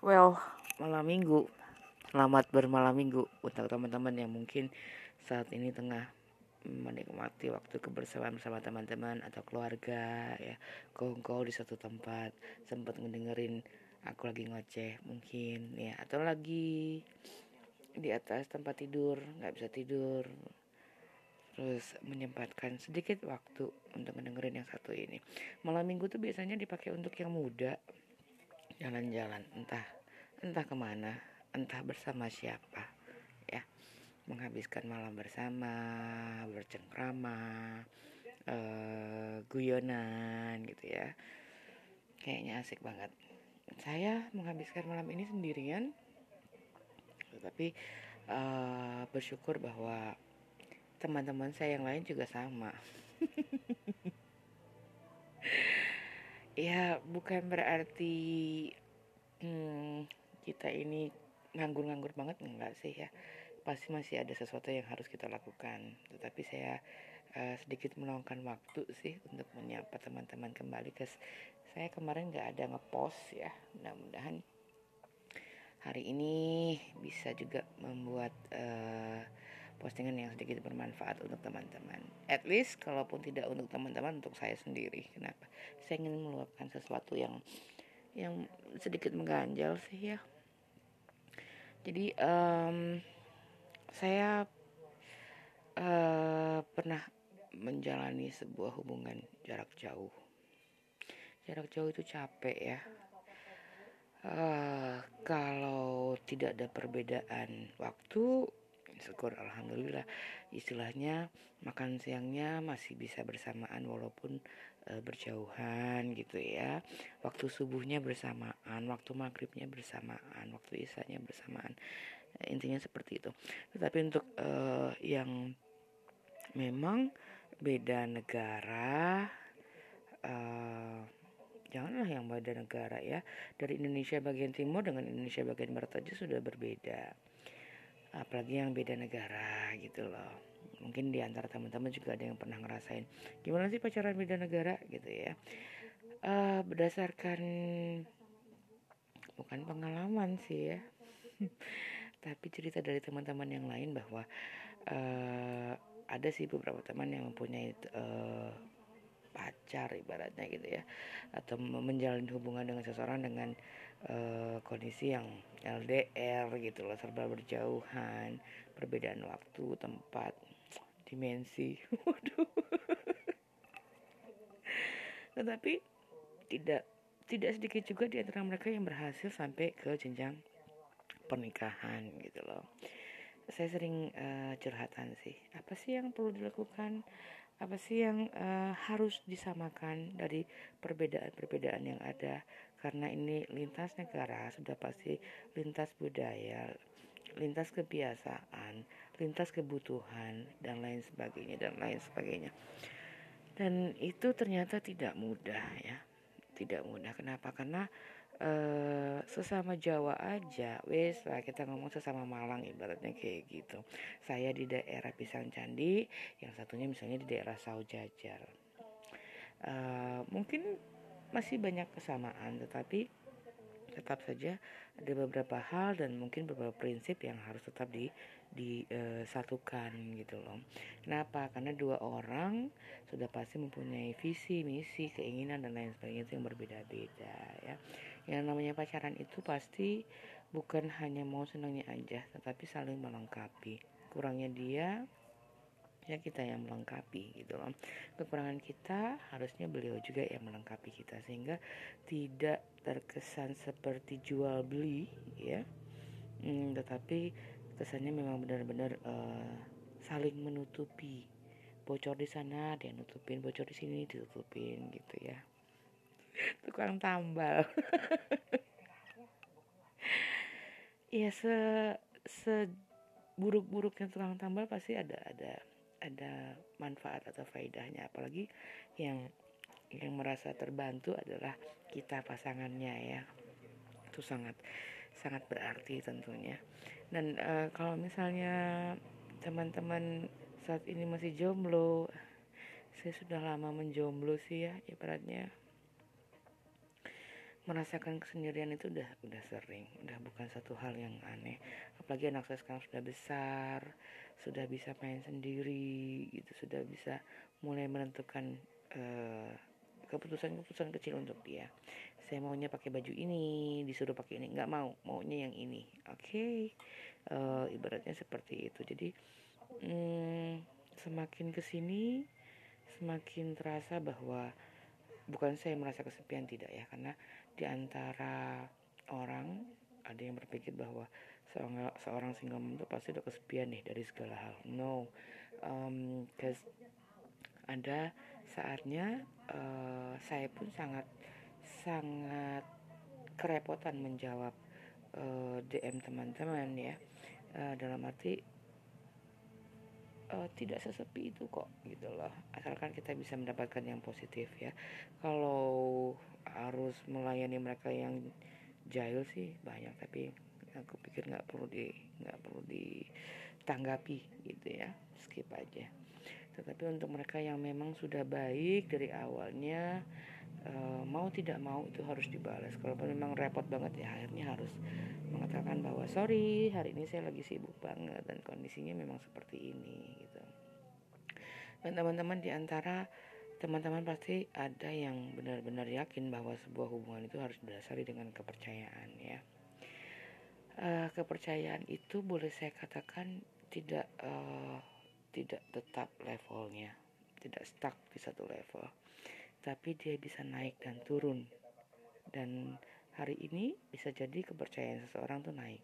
Well, malam minggu. Selamat bermalam minggu untuk teman-teman yang mungkin saat ini tengah menikmati waktu kebersamaan bersama teman-teman atau keluarga ya. Kongko di satu tempat sempat ngedengerin aku lagi ngoceh mungkin ya. Atau lagi di atas tempat tidur nggak bisa tidur. Terus menyempatkan sedikit waktu untuk mendengerin yang satu ini. Malam minggu tuh biasanya dipakai untuk yang muda jalan-jalan entah entah ke mana entah bersama siapa ya. Menghabiskan malam bersama bercengkrama uh, guyonan gitu ya. Kayaknya asik banget. Saya menghabiskan malam ini sendirian tetapi uh, bersyukur bahwa teman-teman saya yang lain juga sama ya bukan berarti hmm, kita ini nganggur-nganggur banget enggak sih ya. Pasti masih ada sesuatu yang harus kita lakukan. Tetapi saya uh, sedikit meluangkan waktu sih untuk menyapa teman-teman kembali ke saya kemarin nggak ada ngepost ya. Mudah-mudahan hari ini bisa juga membuat uh, postingan yang sedikit bermanfaat untuk teman-teman. At least kalaupun tidak untuk teman-teman untuk saya sendiri. Kenapa? Saya ingin meluapkan sesuatu yang yang sedikit mengganjal sih ya. Jadi um, saya uh, pernah menjalani sebuah hubungan jarak jauh. Jarak jauh itu capek ya. Uh, kalau tidak ada perbedaan waktu syukur alhamdulillah. Istilahnya makan siangnya masih bisa bersamaan walaupun e, berjauhan gitu ya. Waktu subuhnya bersamaan waktu maghribnya bersamaan waktu isanya bersamaan. E, intinya seperti itu. Tetapi untuk e, yang memang beda negara e, janganlah yang beda negara ya. Dari Indonesia bagian timur dengan Indonesia bagian barat aja sudah berbeda apalagi yang beda negara gitu loh. Mungkin di antara teman-teman juga ada yang pernah ngerasain gimana sih pacaran beda negara? gitu ya. Uh, berdasarkan bukan pengalaman sih ya. Tapi cerita dari teman-teman yang lain bahwa uh, ada sih beberapa teman yang mempunyai uh, pacar ibaratnya gitu ya. Atau menjalin hubungan dengan seseorang dengan uh, kondisi yang LDR gitu loh serba berjauhan perbedaan waktu tempat dimensi. Waduh. Tetapi tidak tidak sedikit juga di antara mereka yang berhasil sampai ke jenjang pernikahan gitu loh. Saya sering uh, curhatan sih apa sih yang perlu dilakukan? Apa sih yang uh, harus disamakan dari perbedaan-perbedaan yang ada karena ini lintas negara sudah pasti lintas budaya lintas kebiasaan lintas kebutuhan dan lain sebagainya dan lain sebagainya. Dan itu ternyata tidak mudah ya. Tidak mudah. Kenapa? Karena uh, sesama Jawa aja wes lah kita ngomong sesama Malang ibaratnya kayak gitu. Saya di daerah Pisang Candi yang satunya misalnya di daerah Saujajar uh, mungkin masih banyak kesamaan tetapi tetap saja ada beberapa hal dan mungkin beberapa prinsip yang harus tetap di disatukan e, gitu loh. Kenapa? Karena dua orang sudah pasti mempunyai visi, misi, keinginan dan lain sebagainya itu yang berbeda-beda ya. Yang namanya pacaran itu pasti bukan hanya mau senangnya aja, tetapi saling melengkapi. Kurangnya dia ya kita yang melengkapi gitu loh. Kekurangan kita harusnya beliau juga yang melengkapi kita sehingga tidak terkesan seperti jual beli ya. Hmm, tetapi kesannya memang benar-benar uh, saling menutupi. Bocor di sana dia nutupin bocor di sini ditutupin gitu ya. Tukang tambal. Ya se se buruk-buruknya tukang tambal pasti ada ada ada manfaat atau faedahnya. Apalagi yang yang merasa terbantu adalah kita pasangannya ya. Itu sangat sangat berarti tentunya. Dan uh, kalau misalnya teman-teman saat ini masih jomblo saya sudah lama menjomblo sih ya ibaratnya. Merasakan kesendirian itu udah udah sering. Udah bukan satu hal yang aneh. Apalagi anak saya sekarang sudah besar sudah bisa main sendiri gitu sudah bisa mulai menentukan uh, keputusan-keputusan kecil untuk dia. Saya maunya pakai baju ini disuruh pakai ini. Nggak mau maunya yang ini. Oke? Okay? uh, eh, ibaratnya seperti itu. Jadi hmm, semakin ke sini semakin terasa bahwa bukan saya merasa kesepian tidak ya. Karena di antara orang ada yang berpikir bahwa seorang seorang single mom itu pasti udah kesepian nih dari segala hal. No, um, cause ada saatnya uh, saya pun sangat sangat kerepotan menjawab uh, eh, DM teman-teman ya. Uh, dalam arti uh, tidak sesepi itu kok gitu loh. Asalkan kita bisa mendapatkan yang positif ya. Kalau harus melayani mereka yang jahil sih banyak tapi aku pikir nggak perlu di nggak perlu ditanggapi gitu ya. Skip aja. Tetapi untuk mereka yang memang sudah baik dari awalnya uh, mau tidak mau itu harus dibalas kalau memang repot banget ya akhirnya harus mengatakan bahwa sorry hari ini saya lagi sibuk banget dan kondisinya memang seperti ini gitu. Dan teman-teman di antara teman-teman pasti ada yang benar-benar yakin bahwa sebuah hubungan itu harus didasari dengan kepercayaan ya uh, kepercayaan itu boleh saya katakan tidak uh, tidak tetap levelnya tidak stuck di satu level. Tapi dia bisa naik dan turun. Dan hari ini bisa jadi kepercayaan seseorang tuh naik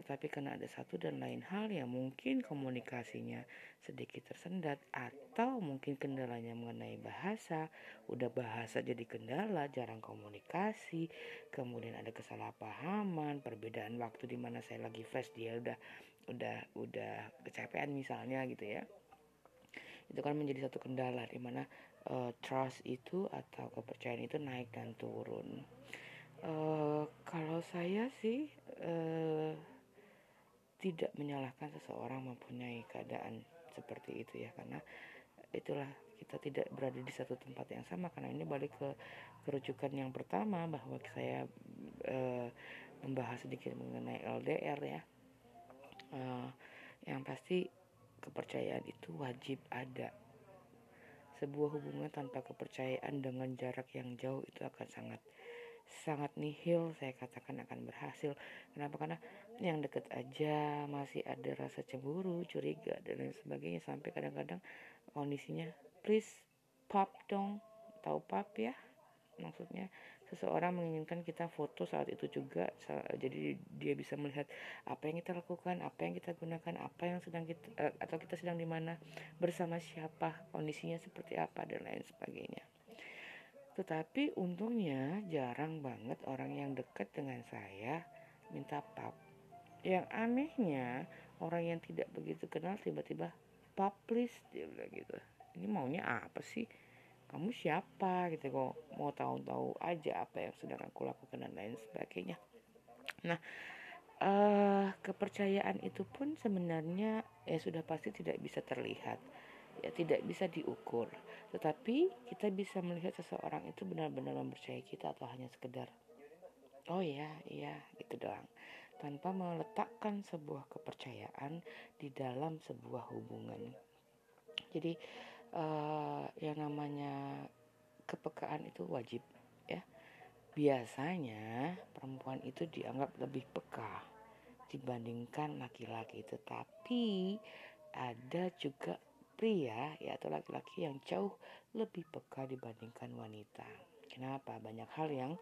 tetapi karena ada satu dan lain hal yang mungkin komunikasinya sedikit tersendat atau mungkin kendalanya mengenai bahasa, udah bahasa jadi kendala, jarang komunikasi, kemudian ada kesalahpahaman, perbedaan waktu di mana saya lagi fresh dia udah udah udah kecapean misalnya gitu ya. Itu kan menjadi satu kendala di mana uh, trust itu atau kepercayaan itu naik dan turun. Uh, kalau saya sih uh, tidak menyalahkan seseorang mempunyai keadaan seperti itu ya karena itulah kita tidak berada di satu tempat yang sama. Karena ini balik ke kerucukan yang pertama bahwa saya e, membahas sedikit mengenai LDR ya. E, yang pasti kepercayaan itu wajib ada. Sebuah hubungan tanpa kepercayaan dengan jarak yang jauh itu akan sangat sangat nihil saya katakan akan berhasil. Kenapa? Karena yang deket aja masih ada rasa cemburu curiga dan lain sebagainya. Sampai kadang-kadang kondisinya please pop dong. Tahu pop ya? Maksudnya seseorang menginginkan kita foto saat itu juga jadi dia bisa melihat apa yang kita lakukan apa yang kita gunakan apa yang sedang kita eh, atau kita sedang di mana bersama siapa kondisinya seperti apa dan lain sebagainya. Tetapi untungnya jarang banget orang yang dekat dengan saya minta pap. Yang anehnya orang yang tidak begitu kenal tiba-tiba please dia bilang gitu. Ini maunya apa sih? Kamu siapa gitu kok mau tahu-tahu aja apa yang sedang aku lakukan dan lain sebagainya. Nah, uh, kepercayaan itu pun sebenarnya ya sudah pasti tidak bisa terlihat ya tidak bisa diukur tetapi kita bisa melihat seseorang itu benar-benar mempercayai kita atau hanya sekedar oh ya iya gitu doang tanpa meletakkan sebuah kepercayaan di dalam sebuah hubungan. Jadi uh, yang namanya kepekaan itu wajib ya. Biasanya perempuan itu dianggap lebih peka dibandingkan laki-laki. Tetapi ada juga pria ya atau laki-laki yang jauh lebih peka dibandingkan wanita. Kenapa? Banyak hal yang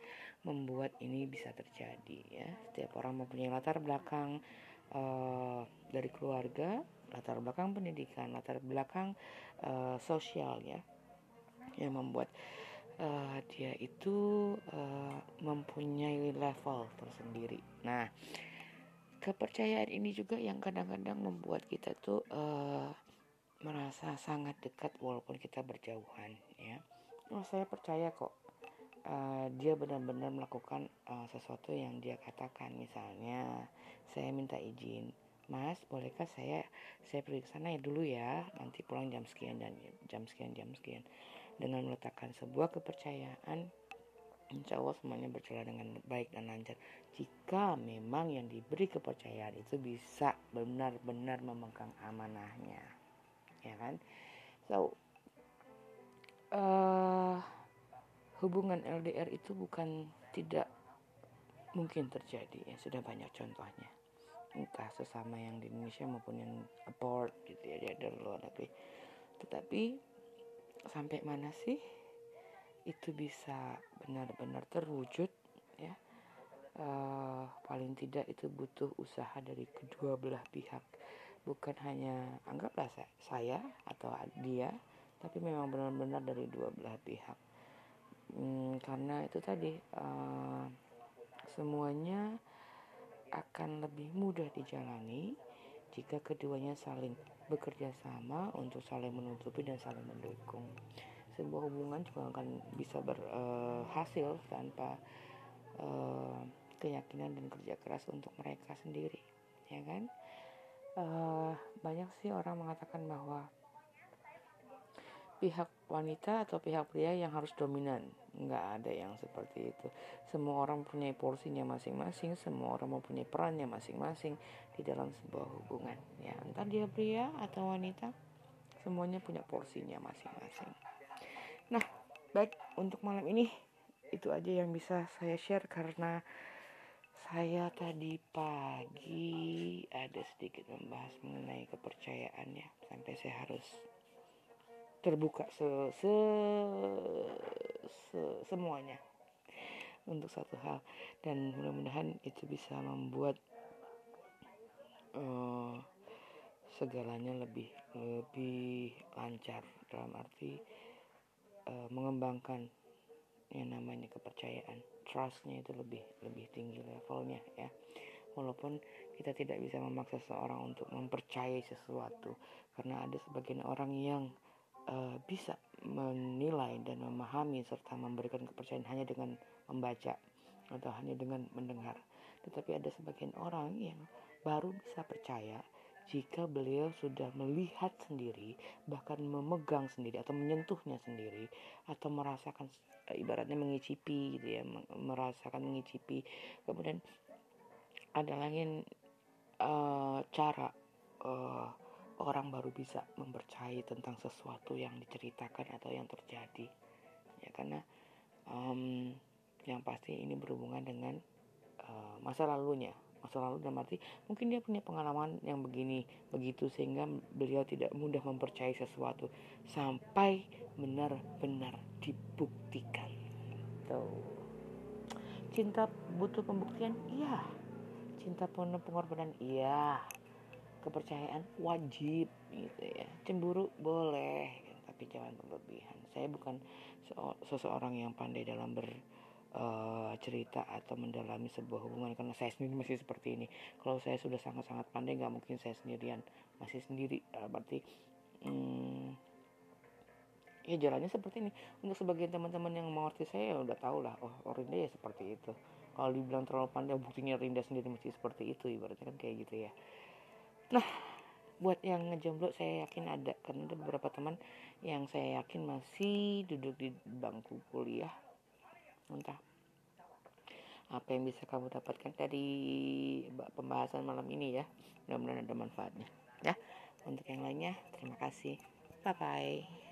membuat ini bisa terjadi ya. Setiap orang mempunyai latar belakang uh, dari keluarga, latar belakang pendidikan, latar belakang uh, sosial ya, yang membuat uh, dia itu uh, mempunyai level tersendiri. Nah, kepercayaan ini juga yang kadang-kadang membuat kita tuh uh, merasa sangat dekat walaupun kita berjauhan ya oh saya percaya kok uh, dia benar-benar melakukan uh, sesuatu yang dia katakan. Misalnya saya minta izin. Mas bolehkah saya saya pergi ke sana ya dulu ya? Nanti pulang jam sekian dan jam sekian jam sekian. Dengan meletakkan sebuah kepercayaan insya Allah semuanya berjalan dengan baik dan lancar. Jika memang yang diberi kepercayaan itu bisa benar-benar memegang amanahnya. Ya kan? So uh, hubungan LDR itu bukan tidak mungkin terjadi ya. Sudah banyak contohnya. Entah sesama yang di Indonesia maupun yang abroad gitu ya dari luar negeri. Tetapi sampai mana sih itu bisa benar-benar terwujud ya? Uh, paling tidak itu butuh usaha dari kedua belah pihak. Bukan hanya anggaplah saya atau dia tapi memang benar-benar dari dua belah pihak hmm, karena itu tadi uh, semuanya akan lebih mudah dijalani jika keduanya saling bekerja sama untuk saling menutupi dan saling mendukung. Sebuah hubungan juga akan bisa berhasil uh, tanpa uh, keyakinan dan kerja keras untuk mereka sendiri ya kan? Uh, banyak sih orang mengatakan bahwa pihak wanita atau pihak pria yang harus dominan nggak ada yang seperti itu. Semua orang punya porsinya masing-masing semua orang mempunyai perannya masing-masing di dalam sebuah hubungan ya. Entah dia pria atau wanita semuanya punya porsinya masing-masing. Nah, baik untuk malam ini itu aja yang bisa saya share karena saya tadi pagi ada sedikit membahas mengenai kepercayaan ya sampai saya harus terbuka se, se, se semuanya untuk satu hal. Dan mudah-mudahan itu bisa membuat uh, segalanya lebih lebih lancar. Dalam arti uh, mengembangkan yang namanya kepercayaan. Trustnya itu lebih lebih tinggi levelnya ya. Walaupun kita tidak bisa memaksa seseorang untuk mempercayai sesuatu. Karena ada sebagian orang yang uh, bisa menilai dan memahami serta memberikan kepercayaan hanya dengan membaca atau hanya dengan mendengar tetapi ada sebagian orang yang baru bisa percaya jika beliau sudah melihat sendiri, bahkan memegang sendiri atau menyentuhnya sendiri atau merasakan eh, ibaratnya mengicipi gitu ya, merasakan mengicipi. Kemudian ada lagi uh, cara uh, orang baru bisa mempercayai tentang sesuatu yang diceritakan atau yang terjadi. Ya karena um, yang pasti ini berhubungan dengan uh, masa lalunya. Masa lalu dan arti mungkin dia punya pengalaman yang begini begitu sehingga beliau tidak mudah mempercayai sesuatu sampai benar-benar dibuktikan. Cinta butuh pembuktian? Iya. Cinta penuh pengorbanan? Iya kepercayaan wajib gitu ya. Cemburu boleh tapi jangan berlebihan. Saya bukan seseorang yang pandai dalam ber uh, cerita atau mendalami sebuah hubungan karena saya sendiri masih seperti ini. Kalau saya sudah sangat-sangat pandai nggak mungkin saya sendirian masih sendiri. Berarti hmm, ya jalannya seperti ini. Untuk sebagian teman-teman yang mengerti saya ya udah tahu lah oh, oh Rinda ya seperti itu. Kalau dibilang terlalu pandai buktinya Rinda sendiri masih seperti itu ibaratnya kan kayak gitu ya nah buat yang ngejomblo saya yakin ada karena ada beberapa teman yang saya yakin masih duduk di bangku kuliah. Entah apa yang bisa kamu dapatkan dari pembahasan malam ini ya. Mudah-mudahan ada manfaatnya. Ya untuk yang lainnya terima kasih. Bye bye